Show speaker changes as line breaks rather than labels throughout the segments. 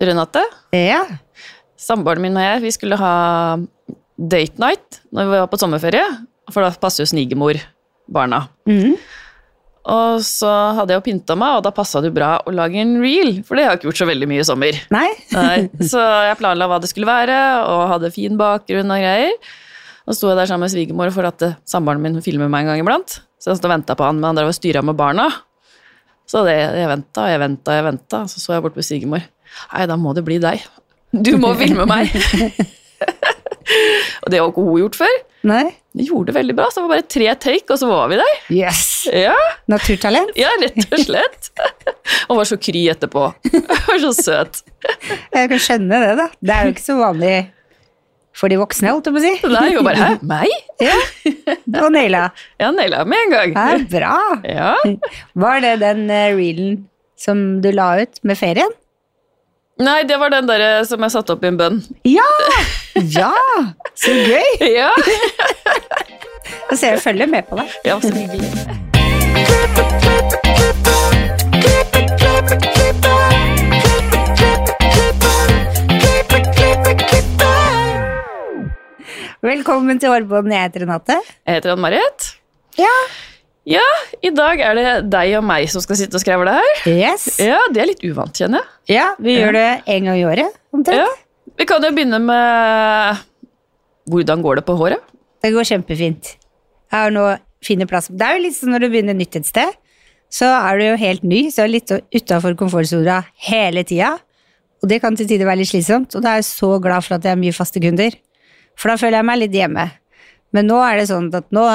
Renate,
Ja.
samboeren min og jeg, vi skulle ha date night når vi var på sommerferie, for da passer jo snigermor barna.
Mm.
Og så hadde jeg jo pynta meg, og da passa det bra å lage en reel, for det har jeg ikke gjort så veldig mye i sommer.
Nei?
Nei, så jeg planla hva det skulle være, og hadde fin bakgrunn og greier. Og sto jeg der sammen med svigermor for at eh, samboeren min filmer meg en gang iblant. Så jeg stod og venta på han, men han drev og styra med barna. Så det, jeg venta og jeg venta og jeg venta, så så jeg bort på svigermor. Nei, da må det bli deg. Du må filme meg! og det har ikke hun gjort før.
Nei?
Det gjorde det veldig bra, så det var bare tre take, og så var vi der.
Yes!
Ja,
Naturtalent.
ja rett og slett. og var så kry etterpå. var så søt.
Jeg kan skjønne det, da. Det er jo ikke så vanlig for de voksne, holdt jeg på å si.
Nei, hun bare Hæ, meg?
Ja. Og naila.
Ja, naila med en gang.
Ja, bra.
Ja.
Var det den eh, reelen som du la ut med ferien?
Nei, det var den der som jeg satte opp i en bønn.
Ja! Ja! Så gøy!
Ja,
Da ser jeg følger med på deg.
ja så hyggelig.
Velkommen til Årbånd. Jeg heter Renate.
Jeg heter Ann-Marit.
Ja.
Ja, i dag er det deg og meg som skal sitte og skravle her.
Yes.
Ja, det er litt uvant, kjenner jeg.
Ja, vi gjør det en gang i året, omtrent.
Ja. Vi kan jo begynne med Hvordan går det på håret?
Det går kjempefint. Jeg har nå fine plass. Det er jo litt sånn når du begynner nytt et sted, så er du jo helt ny, så er du litt utafor komfortsona hele tida. Og det kan til tider være litt slitsomt, og da er jeg så glad for at jeg har mye faste kunder. For da føler jeg meg litt hjemme. Men nå er det sånn at nå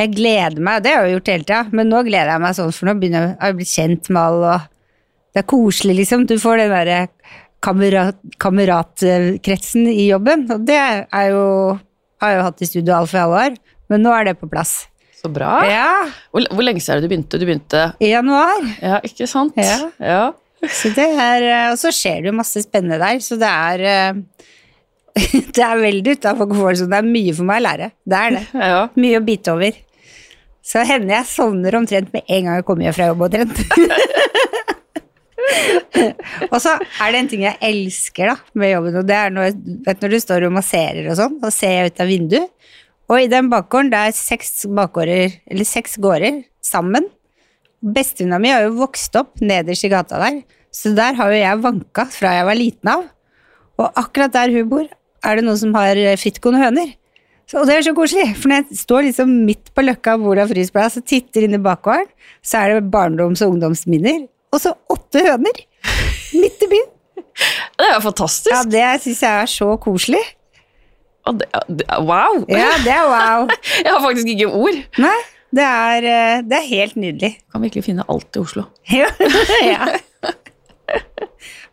Jeg gleder meg, det har jeg jo gjort hele tida, men nå gleder jeg meg sånn, for nå begynner jeg, jeg blitt kjent med alle, og det er koselig, liksom. Du får den derre kamerat, kameratkretsen i jobben, og det er jo har jeg jo hatt i studio alt i alle år, men nå er det på plass.
Så bra.
Ja,
Hvor, hvor lenge siden er det du begynte? Du begynte
i januar.
Ja, ikke sant?
Ja.
ja.
Så det er, eh, og så skjer det jo masse spennende der, så det er eh, Det er veldig utafor komfortsonen. Det er mye for meg å lære. Det er det.
ja.
Mye å bite over. Så hender jeg sovner omtrent med en gang jeg kommer hjem fra jobb, omtrent. og så er det en ting jeg elsker da, med jobben, og det er når, vet, når du står og masserer og sånn, og ser jeg ut av vinduet, og i den bakgården, det er seks bakgårder, eller seks gårder sammen. Bestevenninna mi har jo vokst opp nederst i gata der, så der har jo jeg vanka fra jeg var liten av. Og akkurat der hun bor, er det noen som har frittgående høner. Så, og det er så koselig, for når jeg står liksom midt på løkka hvor det er frysplass og titter inn i bakgården, så er det barndoms- og ungdomsminner, og så åtte høner midt i byen.
Det er jo fantastisk.
Ja, det syns jeg er så koselig.
Det, det, wow!
Ja, det er wow.
Jeg har faktisk ikke ord.
Nei, det er, eh, det er helt nydelig.
Kan virkelig finne alt i Oslo.
Ja.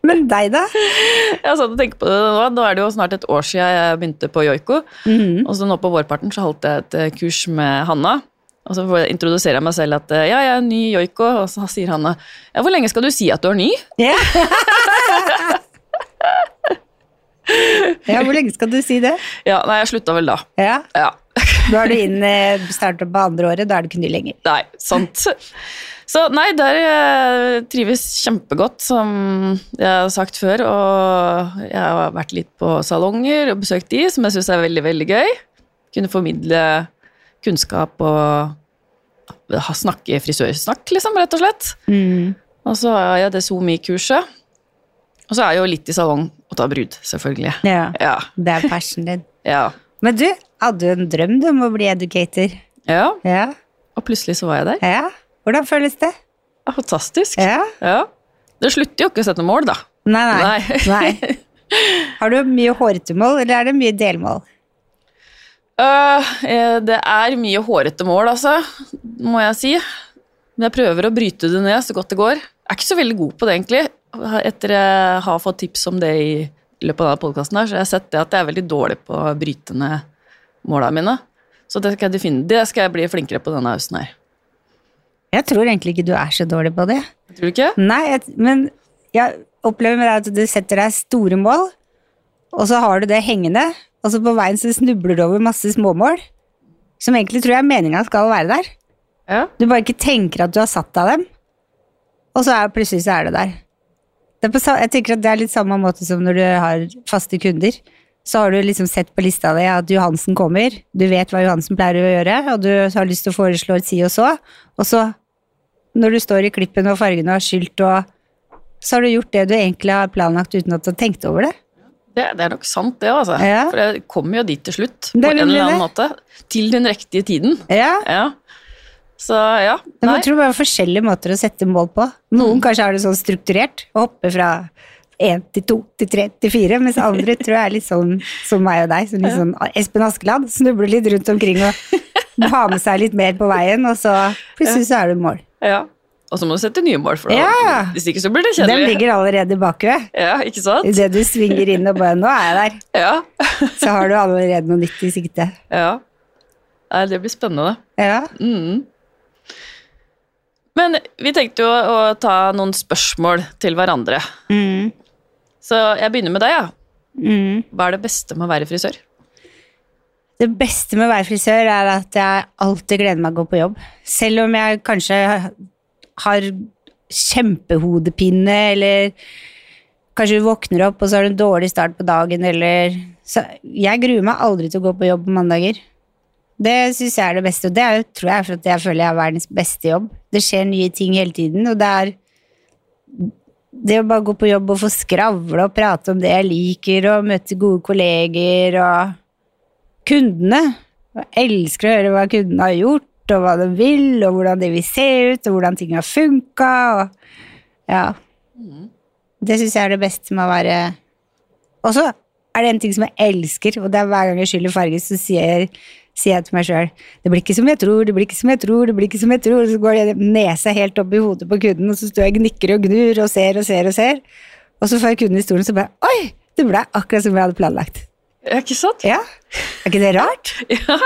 Men deg, da?
Jeg satt og tenkte på det nå. Nå er det jo snart et år siden jeg begynte på joiko.
Mhm.
Og så nå på vårparten så holdt jeg et eh, kurs med Hanna. Og så introduserer jeg meg selv at eh, ja, jeg er ny joiko. Og så sier Hanna ja, hvor lenge skal du si at du er ny?
Ja. ja, hvor lenge skal du si det?
Ja, nei, jeg slutta vel da.
Ja,
Ja.
Nå er du inn, startet på andre året, da er du ikke ny lenger.
Nei, sant. Så nei, der eh, trives kjempegodt, som jeg har sagt før. Og jeg har vært litt på salonger og besøkt de, som jeg syns er veldig, veldig gøy. Kunne formidle kunnskap og snakke frisørsnakk, liksom, rett og slett. Og så har jeg det SoMe-kurset. Og så er jeg jo litt i salong og tar brud, selvfølgelig.
Ja,
Ja.
det er passionen din.
Ja.
Men du, hadde jo en drøm du, om å bli educator?
ja.
Ja.
Og plutselig så var jeg der.
ja. Hvordan føles det?
Fantastisk.
Ja.
Ja. Det slutter jo ikke å sette mål, da.
Nei, nei.
Nei.
Har du mye hårete mål, eller er det mye delmål?
Eh, det er mye hårete mål, altså, må jeg si. Men jeg prøver å bryte det ned så godt det går. Jeg er ikke så veldig god på det, egentlig. Etter jeg har fått tips om det i løpet av denne podkasten, så har jeg sett det at jeg er veldig dårlig på å bryte ned måla mine. Så det skal jeg, det skal jeg bli flinkere på denne høsten her.
Jeg tror egentlig ikke du er så dårlig på det.
Tror du ikke?
Nei, jeg, men jeg opplever med deg at du setter deg store mål, og så har du det hengende, og så på veien så snubler du over masse småmål, som egentlig tror jeg meninga skal være der.
Ja.
Du bare ikke tenker at du har satt deg dem, og så er plutselig så er det der. Det er på, jeg tenker at det er litt samme måte som når du har faste kunder. Så har du liksom sett på lista di at Johansen kommer, du vet hva Johansen pleier å gjøre, og du har lyst til å foreslå et si og så, og så, når du står i klippen og fargene har skylt og så har du gjort det du egentlig har planlagt uten at du har tenkt over det.
Det, det er nok sant, det, altså.
Ja.
For det kommer jo dit til slutt, på en eller annen
det.
måte. Til den riktige tiden.
Ja,
Ja. Så ja.
Men
Nei.
jeg tror det er forskjellige måter å sette mål på. Noen kanskje har det sånn strukturert, å hoppe fra én til to til tre til fire, mens andre tror jeg er litt sånn som meg og deg, som litt sånn Espen Askeland, snubler litt rundt omkring og ha med seg litt mer på veien, og så plutselig så er du mål.
Ja. Og så må du sette nye mål, for
Ja.
hvis ikke så blir det
Den ligger allerede i bakhuet.
Ja, ikke sant?
Idet du svinger inn og bare 'nå er jeg der',
Ja.
så har du allerede noe nytt i sikte.
ja. Det blir spennende.
Ja.
Mm. Men vi tenkte jo å ta noen spørsmål til hverandre.
Mm.
Så jeg begynner med deg, ja.
Mm.
Hva er det beste med å være frisør?
Det beste med å være frisør er at jeg alltid gleder meg å gå på jobb. Selv om jeg kanskje har kjempehodepine, eller kanskje du våkner opp og så har du en dårlig start på dagen, eller så Jeg gruer meg aldri til å gå på jobb på mandager. Det syns jeg er det beste, og det er, tror jeg for at jeg føler jeg har verdens beste jobb. Det skjer nye ting hele tiden, og det er det å bare gå på jobb og få skravle og prate om det jeg liker, og møte gode kolleger og kundene. Jeg elsker å høre hva kundene har gjort, og hva de vil, og hvordan de vil se ut, og hvordan ting har funka. Ja. Det syns jeg er det beste med å være Og så er det en ting som jeg elsker, og det er hver gang jeg skyller farge, så sier, sier jeg til meg sjøl Det blir ikke som jeg tror, det blir ikke som jeg tror, det blir ikke som jeg tror. Og så går jeg nesa helt opp i hodet på kunden, og så står jeg og gnikker og gnur og ser og ser og ser. Og så får jeg kunden i stolen, så bare Oi! Det ble akkurat som jeg hadde planlagt.
Ja, ikke sant?
Ja, Er ikke det rart?
Ja.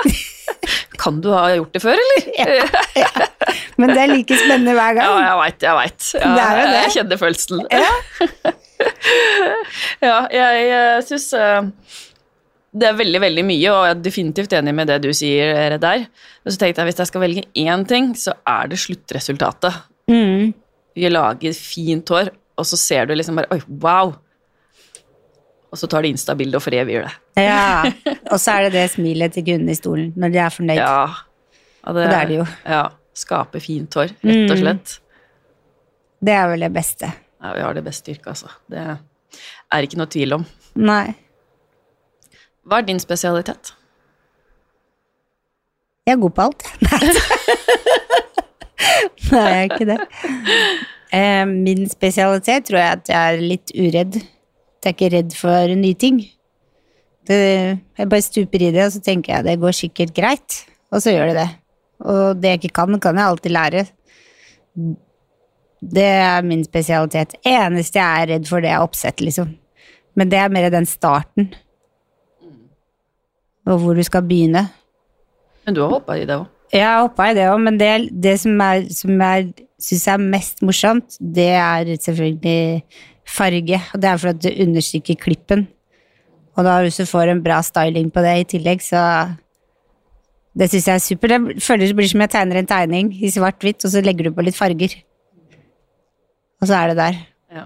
Kan du ha gjort det før, eller?
Men det er like spennende hver
Ja,
gang.
jeg veit, jeg veit. Ja,
Det er jo det.
Jeg kjenner følelsen.
Ja.
Ja, jeg jeg syns det er veldig, veldig mye, og jeg er definitivt enig med det du sier eh, der. Men så tenkte jeg hvis jeg skal velge én ting, så er det sluttresultatet.
Mm.
Vi lager fint hår, og så ser du liksom bare Oi, wow! Og så tar de Insta-bilde og foreviger det.
ja. Og så er det det smilet til kunden i stolen når de er fornøyd.
Ja. ja
Og det er det jo.
Ja. Skape fint hår, rett og
Mm.
slett.
Det er vel det beste.
Ja, vi har det beste yrket, altså. Det er ikke noe tvil om.
Nei.
Hva er din spesialitet?
Jeg er god på alt. Nei, jeg er ikke det. Eh, min spesialitet tror jeg at jeg er litt uredd. Jeg er ikke redd for nye ting. Det, jeg bare stuper i det, og så tenker jeg det går sikkert greit. Og så gjør det det. Og det jeg ikke kan, kan jeg alltid lære. Det er min spesialitet. Eneste jeg er redd for, det er oppsett, liksom. Men det er mer den starten. Og hvor du skal begynne.
Men du har hoppa i det òg.
Jeg har hoppa i det òg, men det, det som, er, som jeg syns er mest morsomt, det er selvfølgelig farge. Og det er for at det understreker klippen. Og da hvis du får en bra styling på det i tillegg, så Det syns jeg er supert. Det føles det blir som jeg tegner en tegning i svart-hvitt, og så legger du på litt farger. Og så er det der.
Ja.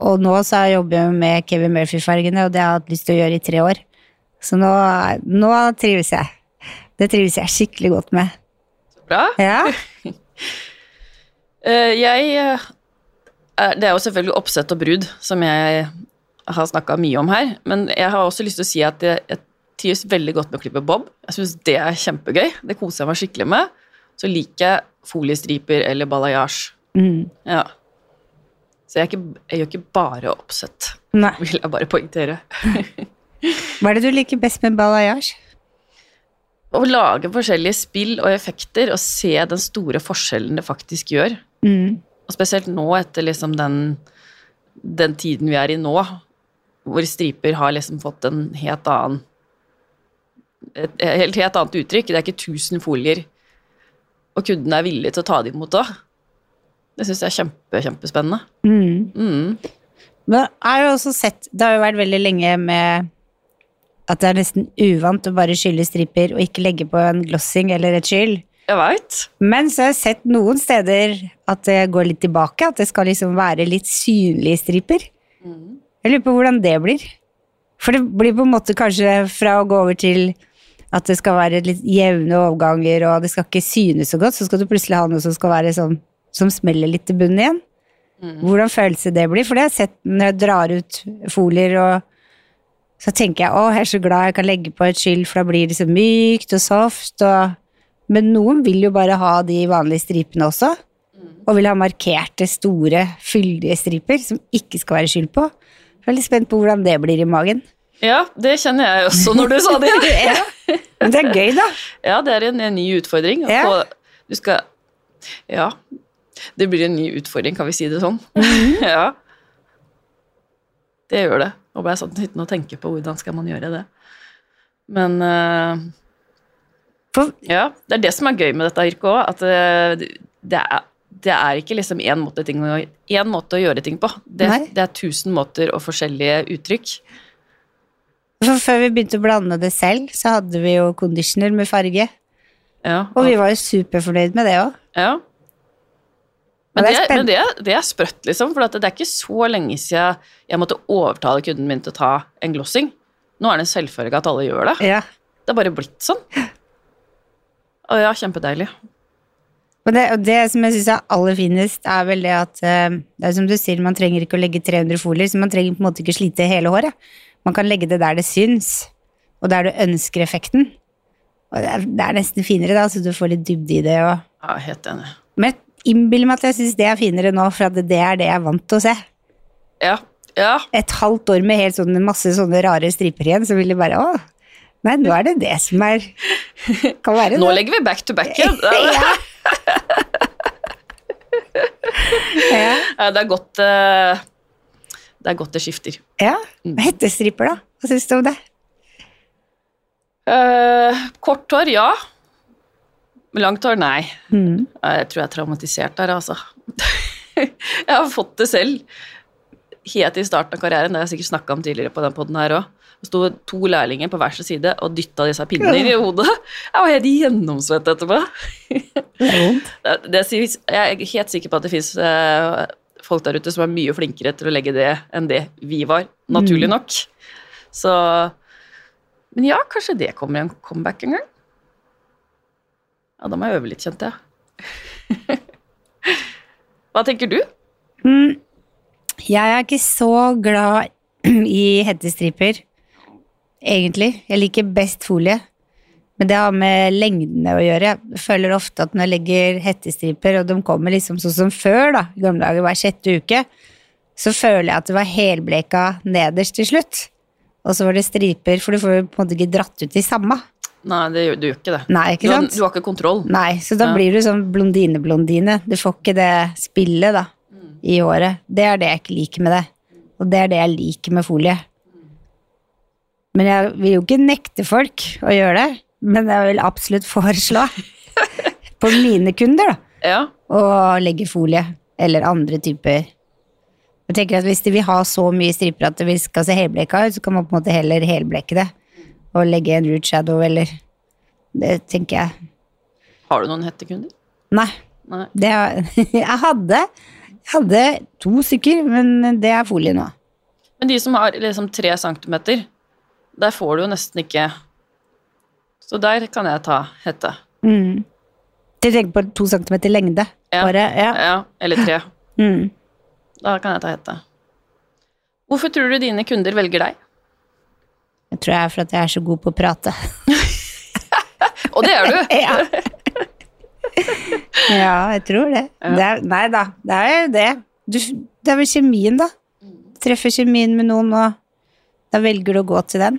Og nå så jobber jeg med Kevin Murphy-fargene, og det har jeg hatt lyst til å gjøre i tre år. Så nå, nå trives jeg. Det trives jeg skikkelig godt med.
Så Bra.
Ja.
Eh, jeg eh, Det er jo selvfølgelig oppsett og brud som jeg har snakka mye om her, men jeg har også lyst til å si at jeg, jeg trives veldig godt med å klippe bob. Jeg syns det er kjempegøy. Det koser jeg meg skikkelig med. Så liker jeg foliestriper eller balayage.
Mm.
Ja. Så jeg, er ikke, jeg gjør ikke bare oppsett,
Nei.
vil jeg bare poengtere.
Hva er det du liker best med balayage?
Å lage forskjellige spill og effekter og se den store forskjellen det faktisk gjør.
Mm.
Og spesielt nå, etter liksom den, den tiden vi er i nå, hvor striper har liksom fått en helt annen et helt, helt annet uttrykk. Det er ikke tusen folier, og kunden er villig til å ta det imot òg. Det syns jeg er kjempe, kjempespennende.
Mm.
Mm.
Men jeg har jo også sett Det har jo vært veldig lenge med at det er nesten uvant å bare skylle striper og ikke legge på en glossing eller et skyll.
Jeg veit.
Men så har jeg sett noen steder at det går litt tilbake, at det skal liksom være litt synlige striper. Jeg lurer på hvordan det blir. For det blir på en måte kanskje fra å gå over til at det skal være litt jevne overganger, og det skal ikke synes så godt, så skal du plutselig ha noe som skal være sånn, som smeller litt til bunnen igjen. Hvordan følelse det blir, for det har jeg sett når jeg drar ut folier, og så tenker jeg, å, jeg er så glad jeg kan legge på et skyld, for da blir det så mykt og soft, og... Men noen vil jo bare ha de vanlige stripene også, og vil ha markerte, store, fyldige striper som ikke skal være skyld på. Jeg er litt spent på hvordan det blir i magen.
Ja, det kjenner jeg også når du sa det.
Ja. Men det er gøy, da.
Ja, det er en, en ny utfordring.
Ja.
På, Du skal Ja. Det blir en ny utfordring, kan vi si det sånn? ja. Det gjør det. Nå ble jeg sånn sittende og tenke på hvordan skal man gjøre det. Men eh,
For,
ja, det er det som er gøy med dette yrket òg, at eh, det er, det er ikke liksom én måte, måte å gjøre ting på. Det, det er tusen måter og forskjellige uttrykk.
for før vi begynte å blande det selv, så hadde vi jo conditioner med farge.
Ja,
Og vi var jo superfornøyd med det òg.
Ja.
Men det, er
men det, det er sprøtt, liksom. For det er ikke så lenge siden jeg måtte overtale kunden min til å ta en glossing. Nå er det en selvfølge at alle gjør det.
Ja.
Det er bare blitt sånn. Og ja, kjempedeilig.
Og det, og det som jeg syns er aller finest, er vel det at eh, Det er som du sier, man trenger ikke å legge 300 folier, så man trenger på en måte ikke slite hele håret. Man kan legge det der det syns, og der du ønsker effekten. Og det er, det er nesten finere, da, så du får litt dybde i det. Og...
Ja, helt enig.
Men jeg innbiller meg at jeg syns det er finere nå, for at det er det jeg er vant til å se.
Ja. ja.
Et halvt år med helt sånne, masse sånne rare striper igjen, så vil de bare Å, nei, nå er det det som er Kan være det.
Nå legger vi back to back igjen.
Ja. ja.
Ja, Det er godt eh, Det er godt det skifter.
Ja, hettestriper da. Hva synes du om det?
Uh, kort hår, ja. Langt hår, nei.
Mm.
Jeg tror jeg er traumatisert der, altså. jeg har fått det selv. Helt i starten av karrieren, det har jeg sikkert snakka om tidligere på den podden her òg. Det sto to lærlinger på hver sin side og dytta disse pinnene i hodet. Jeg var helt gjennomsvett etterpå.
Det.
Det, det, jeg er helt sikker på at det fins folk der ute som er mye flinkere til å legge det enn det vi var, naturlig nok. Så Men ja, kanskje det kommer en comeback en gang. Ja, da må jeg øve litt, kjente jeg. Hva tenker du?
Mm. Jeg er ikke så glad i hettestriper, egentlig. Jeg liker best folie. Men det har med lengdene å gjøre. Jeg føler ofte at når jeg legger hettestriper, og de kommer liksom sånn som før, da, i gamle dager hver sjette uke, så føler jeg at det var helbleka nederst til slutt. Og så var det striper, for du får jo på en måte ikke dratt ut de samme.
Nei, det, du gjør ikke det.
Nei, ikke
du, har, du har ikke kontroll.
Nei, så da
Ja.
blir du sånn blondine-blondine. Du får ikke det spillet, da, i håret. Det er det jeg ikke liker med det. Og det er det jeg liker med folie. Men jeg vil jo ikke nekte folk å gjøre det. Men jeg vil absolutt foreslå på mine kunder da,
Ja,
å legge folie eller andre typer. Jeg tenker at Hvis de vil ha så mye striper at det skal se helblekka ut, så kan man på en måte heller helblekke det. Og legge en root shadow eller Det tenker jeg.
Har du noen hettekunder?
Nei.
Nei.
Det jeg hadde Jeg hadde to stykker, men det er folie nå.
Men de som har liksom tre centimeter, der får du jo nesten ikke Så der kan jeg ta hette.
Mm. Du tenker på to centimeter lengde?
Ja.
Bare, ja.
Ja, eller tre.
Mm.
Da kan jeg ta hette. Hvorfor tror du dine kunder velger deg?
Jeg tror jeg er for at jeg er så god på å prate.
Og det er du!
Ja, ja jeg tror det. det er, nei da, det er jo det. Du, det er vel kjemien, da. Treffer kjemien med noen, og da velger du å gå til den.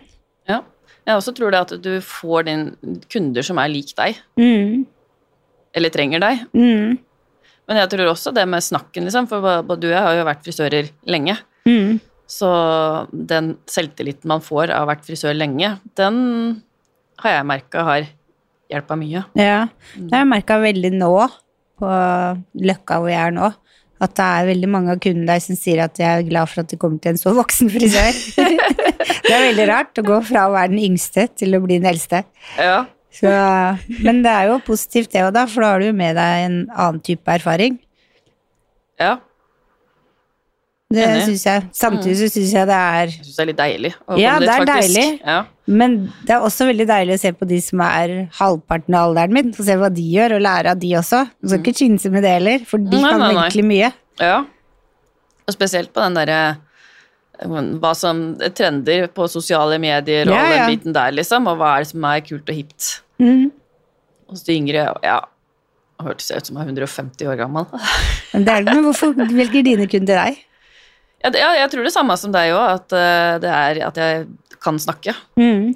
Ja. Jeg også tror det at du får din kunder som er lik deg,
Mm.
eller trenger deg.
Mm.
Men jeg tror også det med snakken, liksom, for både du og jeg har jo vært frisører lenge.
Mm.
Så den selvtilliten man får av å ha vært frisør lenge, den har jeg merka har hjelpa mye.
Ja, det har jeg merka veldig nå, på Løkka hvor jeg er nå, at det er veldig mange av kundene der som sier at de er glad for at de kommer til en så voksen frisør. det er veldig rart å gå fra å være den yngste til å bli den eldste.
Ja,
Så, men det er jo positivt det òg, da, for da har du jo med deg en annen type erfaring.
Ja,
Det syns jeg. Samtidig så syns jeg det er
jeg syns det er litt deilig.
Ja, det er
faktisk.
deilig.
Ja.
Men det er også veldig deilig å se på de som er halvparten av alderen min, og se hva de gjør, og lære av de også. Du skal ikke kinse med det heller, for de
Nei,
kan
nei, nei.
virkelig mye.
ja. Og spesielt på den derre hva som trender på sosiale medier og
Ja,
den biten der, liksom, og hva er det som er kult og hipt.
Mm.
Hos de yngre, ja Hørtes ut som jeg er 150 år gammel.
Men, det er, men hvorfor velger dine kunder deg?
Ja, det, ja, jeg tror det samme som deg òg, at uh, det er at jeg kan snakke.
Mm.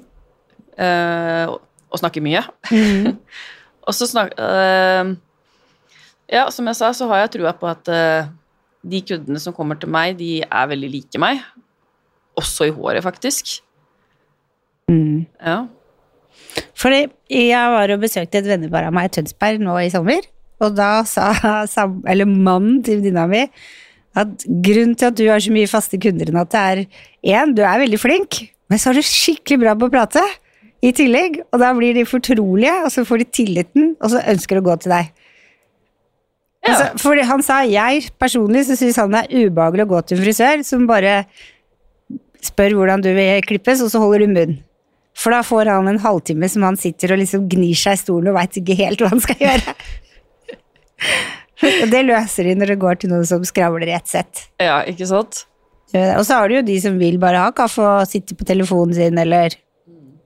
Uh, og- og snakke mye.
Mm.
Og så snak... Uh, ja, som jeg sa, så har jeg trua på at de kundene som kommer til meg, de er veldig like meg. Også i håret, faktisk.
Mm.
Ja.
Fordi jeg var og besøkte et vennepar av meg i Tønsberg nå i sommer, og da sa sam, eller mannen til venninna mi at grunnen til at du har så mye faste kunder, enn at det er én, du er veldig flink, men så er du skikkelig bra på å prate i tillegg, og da blir de fortrolige, og så får de tilliten, og så ønsker de å gå til deg.
Ja.
Altså, for han sa jeg personlig så syns han det er ubehagelig å gå til en frisør som bare spør hvordan du vil klippes, og så holder du munn. For da får han en halvtime som han sitter og liksom gnir seg i stolen og veit ikke helt hva han skal gjøre. Og det løser de når det går til noen som skravler i ett sett.
ja, ikke sant?
Og så har du jo de som vil bare ha kaffe og sitte på telefonen sin eller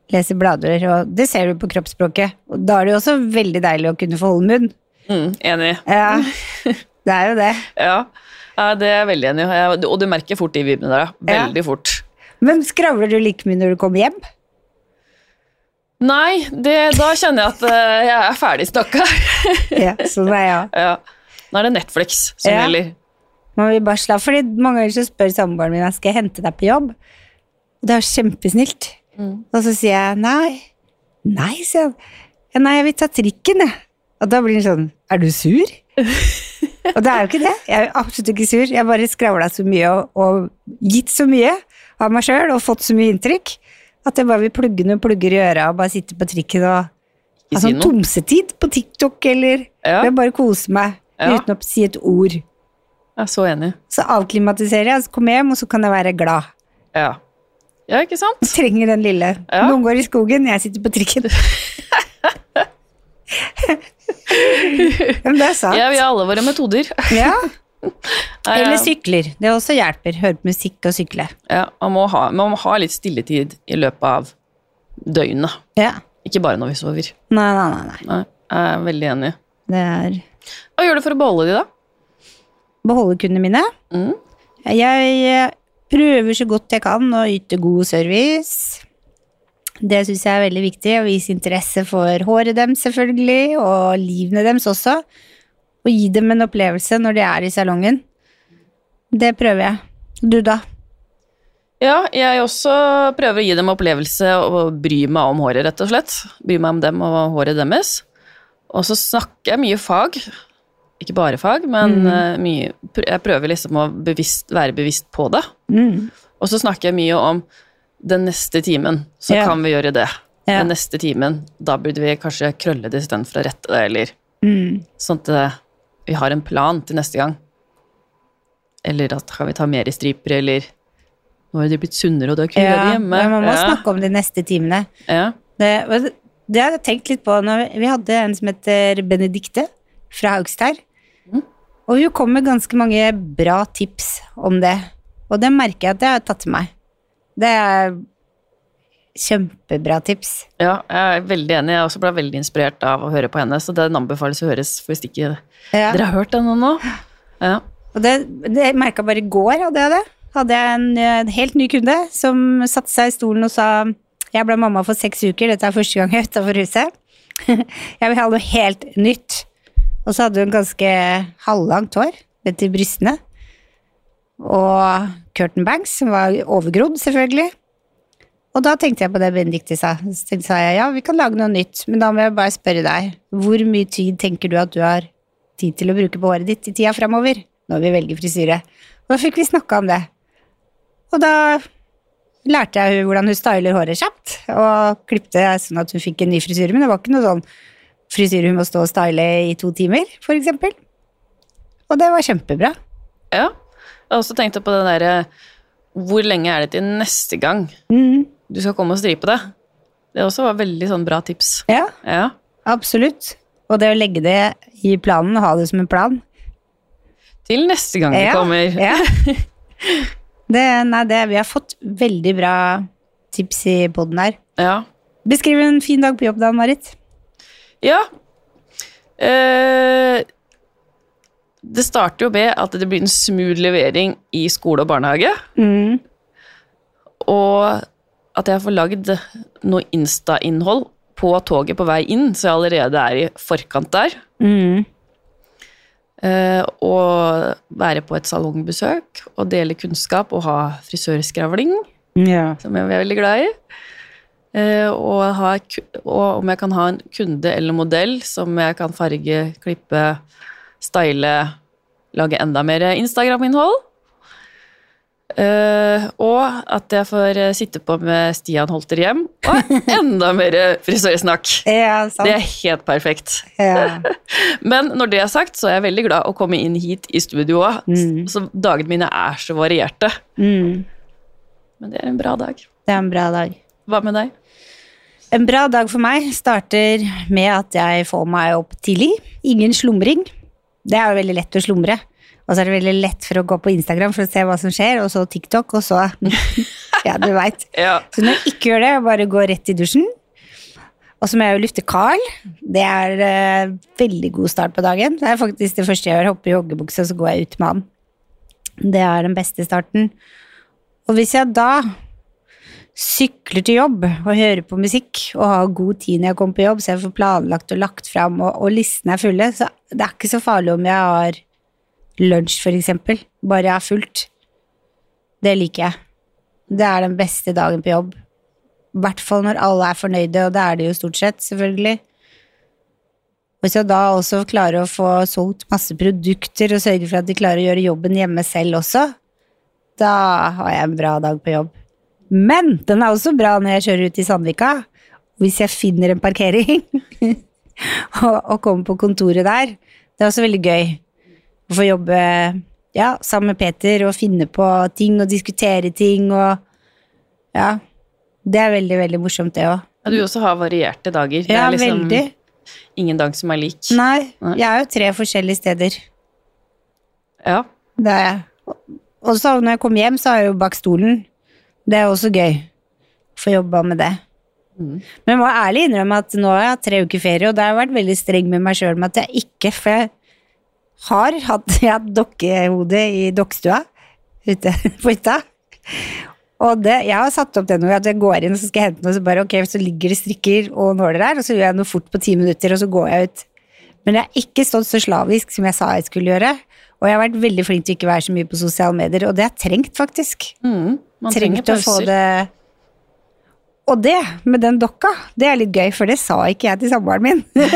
lese blader, og det ser du på kroppsspråket. Og da er det jo også veldig deilig å kunne få holde munn.
Mm, enig.
Ja, det er jo det.
Ja. det er jeg veldig enig i. Og du merker fort de vibene der, Veldig
Ja.
Fort.
Men skravler du like mye når du kommer hjem?
Nei, det, da kjenner jeg at eh, jeg er ferdig snakka.
Ja, sånn er jeg
ja. Nå er det Netflix som
Ja.
gjelder.
Man vil bare slappe, fordi mange ganger så spør samboeren min skal jeg hente deg på jobb. Det er jo kjempesnilt. Og så sier jeg nei. Nei, sier han. Nei, jeg vil ta trikken, jeg. Og da blir han sånn, er du sur? og det er jo ikke det. Jeg er absolutt ikke sur. Jeg har bare skravla så mye og, og gitt så mye av meg sjøl og fått så mye inntrykk at jeg bare vil plugge noen plugger i øra og bare sitte på trikken og ha sånn tomsetid på TikTok eller
Ja.
bare kose meg
Ja.
uten å si et ord.
Jeg er så enig.
Så avklimatiserer jeg, så kommer jeg hjem, og så kan jeg være glad.
Ja. ja, ikke sant?
Jeg trenger den lille.
Ja.
Noen går i skogen, jeg sitter på trikken. Men det er sant.
Ja, vi har alle våre metoder.
Ja. Eller sykler. Det også hjelper. Høre på musikk og sykle.
Ja, man må, ha, man må ha litt stilletid i løpet av døgnet.
Ja.
Ikke bare når vi sover.
Nei, nei, nei. nei.
Jeg er veldig enig.
Det er
Hva gjør du for å beholde de, da?
beholde kundene mine.
Mm.
Jeg eh, prøver så godt jeg kan å yte god service. Det syns jeg er veldig viktig, å vise interesse for håret deres selvfølgelig, og livene deres også. Og gi dem en opplevelse når de er i salongen. Det prøver jeg. Du, da?
Ja, jeg også prøver å gi dem opplevelse og bry meg om håret, rett og slett. Bry meg om dem og håret deres. Og så snakker jeg mye fag. Ikke bare fag, men mm. mye Jeg prøver liksom å bevisst, være bevisst på det.
Mm.
Og så snakker jeg mye om den neste timen, så
yeah.
kan vi gjøre det.
Yeah.
Den neste timen, da burde vi kanskje krølle det istedenfor å rette det, eller
Mm.
sånn at eh, vi har en plan til neste gang. Eller at kan vi ta mer i striper, eller nå har de blitt sunnere, og du har kunnet
Ja,
di hjemme.
men man må
ja.
snakke om de neste timene.
Ja.
Det, det- hadde har jeg tenkt litt på når vi hadde en som heter Benedikte fra Haugstær.
Mm.
Og hun kom med ganske mange bra tips om det. Og det merker jeg at jeg har tatt til meg. Det er kjempebra tips.
ja, jeg er veldig enig. Jeg også ble veldig inspirert av å høre på henne, så den anbefales å høres hvis ikke
Ja.
dere har hørt den nå. Ja.
Og det, det merka bare i går, hadde jeg det. Hadde jeg en, en helt ny kunde som satte seg i stolen og sa Jeg ble mamma for seks uker, dette er første gang jeg er utafor huset. jeg vil ha noe helt nytt. Og så hadde hun ganske halvlangt hår ned til brystene. Og curtain bangs, som var overgrodd, selvfølgelig. Og da tenkte jeg på det Benedicte sa. Så tenkte jeg ja, vi kan lage noe nytt, men da må jeg bare spørre deg. Hvor mye tid tenker du at du har tid til å bruke på håret ditt i tida framover? Når vi velger frisyre. Og da fikk vi snakka om det. Og da lærte jeg hvordan hun styler håret kjapt, og klipte sånn at hun fikk en ny frisyre. Men det var ikke noe sånn frisyre hun må stå og style i to timer, eksempel. Og det var kjempebra.
Ja. Jeg har også tenkt på det derre Hvor lenge er det til neste gang
mm.
du skal komme og stripe det? Det også var veldig sånn bra tips.
Ja,
Ja.
absolutt. Og det å legge det i planen, ha det som en plan
Til neste gang ja,
Ja,
kommer.
Ja. Det, nei, det, vi har fått veldig bra tips i poden her.
Ja.
Beskriv en fin dag på jobb da, Marit.
Ja. Eh, det starter jo med at det blir en smooth levering i skole og barnehage.
Mm.
Og at jeg får lagd noe Insta-innhold på toget på vei inn, så jeg allerede er i forkant der.
Mm.
Eh, og være på et salongbesøk og dele kunnskap og ha frisørskravling,
Ja.
som jeg er veldig glad i. Eh, og, ha, og om jeg kan ha en kunde eller modell som jeg kan farge, klippe, style, lage enda mer Instagram-innhold. Eh, og at jeg får eh, sitte på med Stian Holter hjem, og enda mer frisørsnakk.
Ja.
Det er helt perfekt.
Ja.
Men når det er sagt, så er jeg veldig glad å komme inn hit i studio òg.
Mm.
Så dagene mine er så varierte.
Mm.
Men det er en bra dag.
Det er en bra dag.
Hva med deg?
En bra dag for meg starter med at jeg får meg opp tidlig. Ingen slumring. Det er jo veldig lett å slumre. Og så er det veldig lett for å gå på Instagram for å se hva som skjer, og så TikTok, og så Ja, du veit.
Ja.
Så når jeg ikke gjør det, bare gå rett i dusjen. Og så må jeg jo lufte Carl. Det er uh, veldig god start på dagen. Det er faktisk det første jeg gjør. Hopper i joggebukse, og så går jeg ut med han. Det er den beste starten. Og hvis jeg da sykler til jobb og hører på musikk og har god tid når jeg kommer på jobb, så jeg får planlagt og lagt fram, og, og listene er fulle, så det er ikke så farlig om jeg har lunsj, for eksempel. Bare jeg er fullt. Det liker jeg. Det er den beste dagen på jobb. I hvert fall når alle er fornøyde, og det er de jo stort sett, selvfølgelig. Hvis jeg da også klarer å få solgt masse produkter og sørge for at de klarer å gjøre jobben hjemme selv også, da har jeg en bra dag på jobb. Men den er også bra når jeg kjører ut i Sandvika. Hvis jeg finner en parkering og, kommer på kontoret der. Det er også veldig gøy å få jobbe ja, sammen med Peter og finne på ting og diskutere ting og Ja. Det er veldig, veldig morsomt, det òg.
Ja, du også har varierte dager. Det
Ja,
er liksom
veldig.
ingen dag som er lik.
Nei, jeg er jo tre forskjellige steder.
Ja.
Det er jeg. Og så når jeg kommer hjem, så har jeg jo bak stolen. Det er også gøy. Få jobba med det.
Mm.
Men jeg må ærlig innrømme at nå har jeg hatt tre uker ferie, og da har jeg vært veldig streng med meg sjøl med at jeg ikke For jeg har hatt, jeg hatt dokkehode i dokkestua ute på hytta. Og det, jeg har satt opp det nå, at jeg går inn og så skal jeg hente noe, så bare ok, så ligger det strikker og nåler der, og så gjør jeg noe fort på ti minutter, og så går jeg ut. Men jeg har ikke stått så slavisk som jeg sa jeg skulle gjøre. Og jeg har vært veldig flink til å ikke være så mye på sosiale medier, og det har jeg trengt, faktisk.
Mm. Man trenger
Trengt få
pauser.
det Og det, med den dokka, det er litt gøy, for det sa ikke jeg til samboeren min.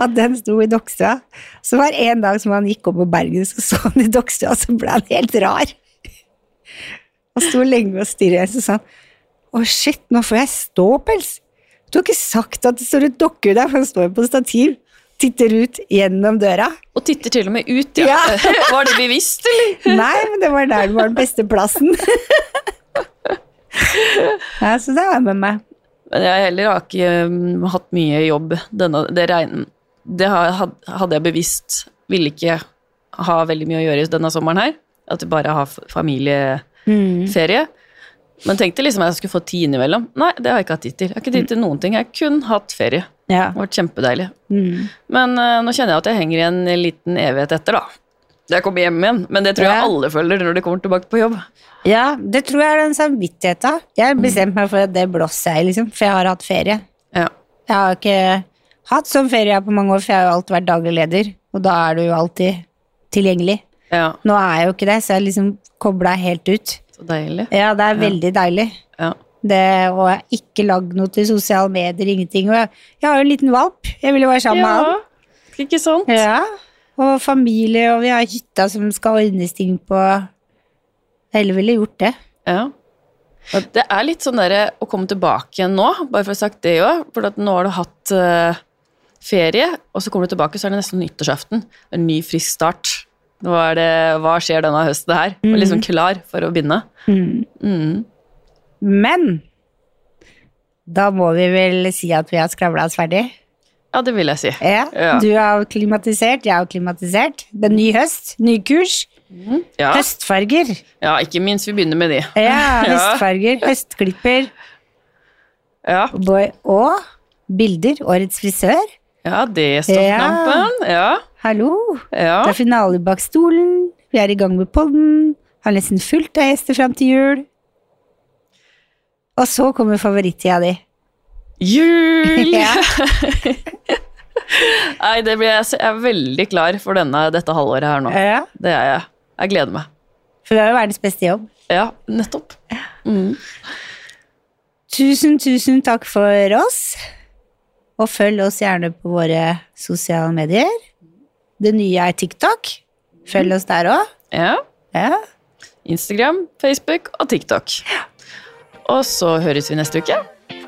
At den sto i dokkstua. Så var det en dag som han gikk opp på Bergen, så så han i dokkstua, så ble han helt rar. Han sto lenge og stirret, så sa han å shit, nå får jeg ståpels. Du har ikke sagt at det står et dokkehud der, for han står på stativ. Titter ut gjennom døra.
Og titter til og med ut, ja.
Ja.
Var det bevisst, eller?
Nei, men det var der det var den beste plassen. ja, så det har jeg med meg.
Men jeg heller har ikke um, hatt mye jobb denne Det, regn, det hadde jeg bevisst Ville ikke ha veldig mye å gjøre denne sommeren her. At jeg bare har familieferie. familieferie. Men tenkte liksom at jeg skulle få tid innimellom. Nei, det har jeg ikke hatt tid til. Jeg har ikke tid til noen ting. Jeg har kun hatt ferie.
Ja.
Det har vært kjempedeilig.
Mm.
Men uh, nå kjenner jeg at jeg henger i en liten evighet etter, da. Jeg kommer hjem igjen. Men det tror jeg
Ja.
alle føler når de kommer tilbake på jobb.
ja, det tror jeg er den samvittigheten. Jeg har bestemt meg for at det blåser jeg, liksom, for jeg har hatt ferie.
Ja.
Jeg har ikke hatt sånn ferie på mange år, for jeg har jo alltid vært daglig leder, og da er du jo alltid tilgjengelig.
ja.
Nå er jeg jo ikke det, så jeg liksom kobla helt ut.
Så deilig.
Ja, det er veldig deilig.
Ja.
Det, og jeg har ikke lagd noe til sosiale medier, ingenting. Og jeg, jeg har jo en liten valp. Jeg vil jo være sammen med han.
Ikke sant?
Ja. Og familie, og vi har hytta som skal ordnes ting på Heller ville gjort det.
Ja. Det er litt sånn derre å komme tilbake igjen nå, bare for å ha sagt det òg. For nå har du hatt uh, ferie, og så kommer du tilbake, så er det nesten nyttårsaften. En ny, frisk start. Nå er det Hva skjer denne høsten her? Og liksom klar for å begynne. Mm.
Men da må vi vel si at vi har skravla oss ferdig.
Ja, det vil jeg si.
Ja,
Ja.
Du er klimatisert, jeg er klimatisert. Det er ny høst, ny kurs.
Ja.
Høstfarger.
ja, ikke minst vi begynner med de.
Ja, høstfarger, høstklipper.
Ja.
Og bilder. Årets frisør.
ja det står
Ja.
knampen. Ja.
Hallo.
ja.
Det er finale bak stolen. Vi er i gang med podden. Har nesten fullt av gjester fram til jul. Og så kommer favorittida di.
Jul! Nei, det blir jeg, jeg er veldig klar for denne, dette halvåret her nå.
Ja,
Det er jeg. Jeg gleder meg.
for det er jo verdens beste jobb.
Ja, nettopp. Mm.
Tusen, tusen takk for oss. Og følg oss gjerne på våre sosiale medier. Det nye er TikTok. Følg oss der òg.
Ja.
Ja.
Instagram, Facebook og TikTok. Og så høres vi neste uke.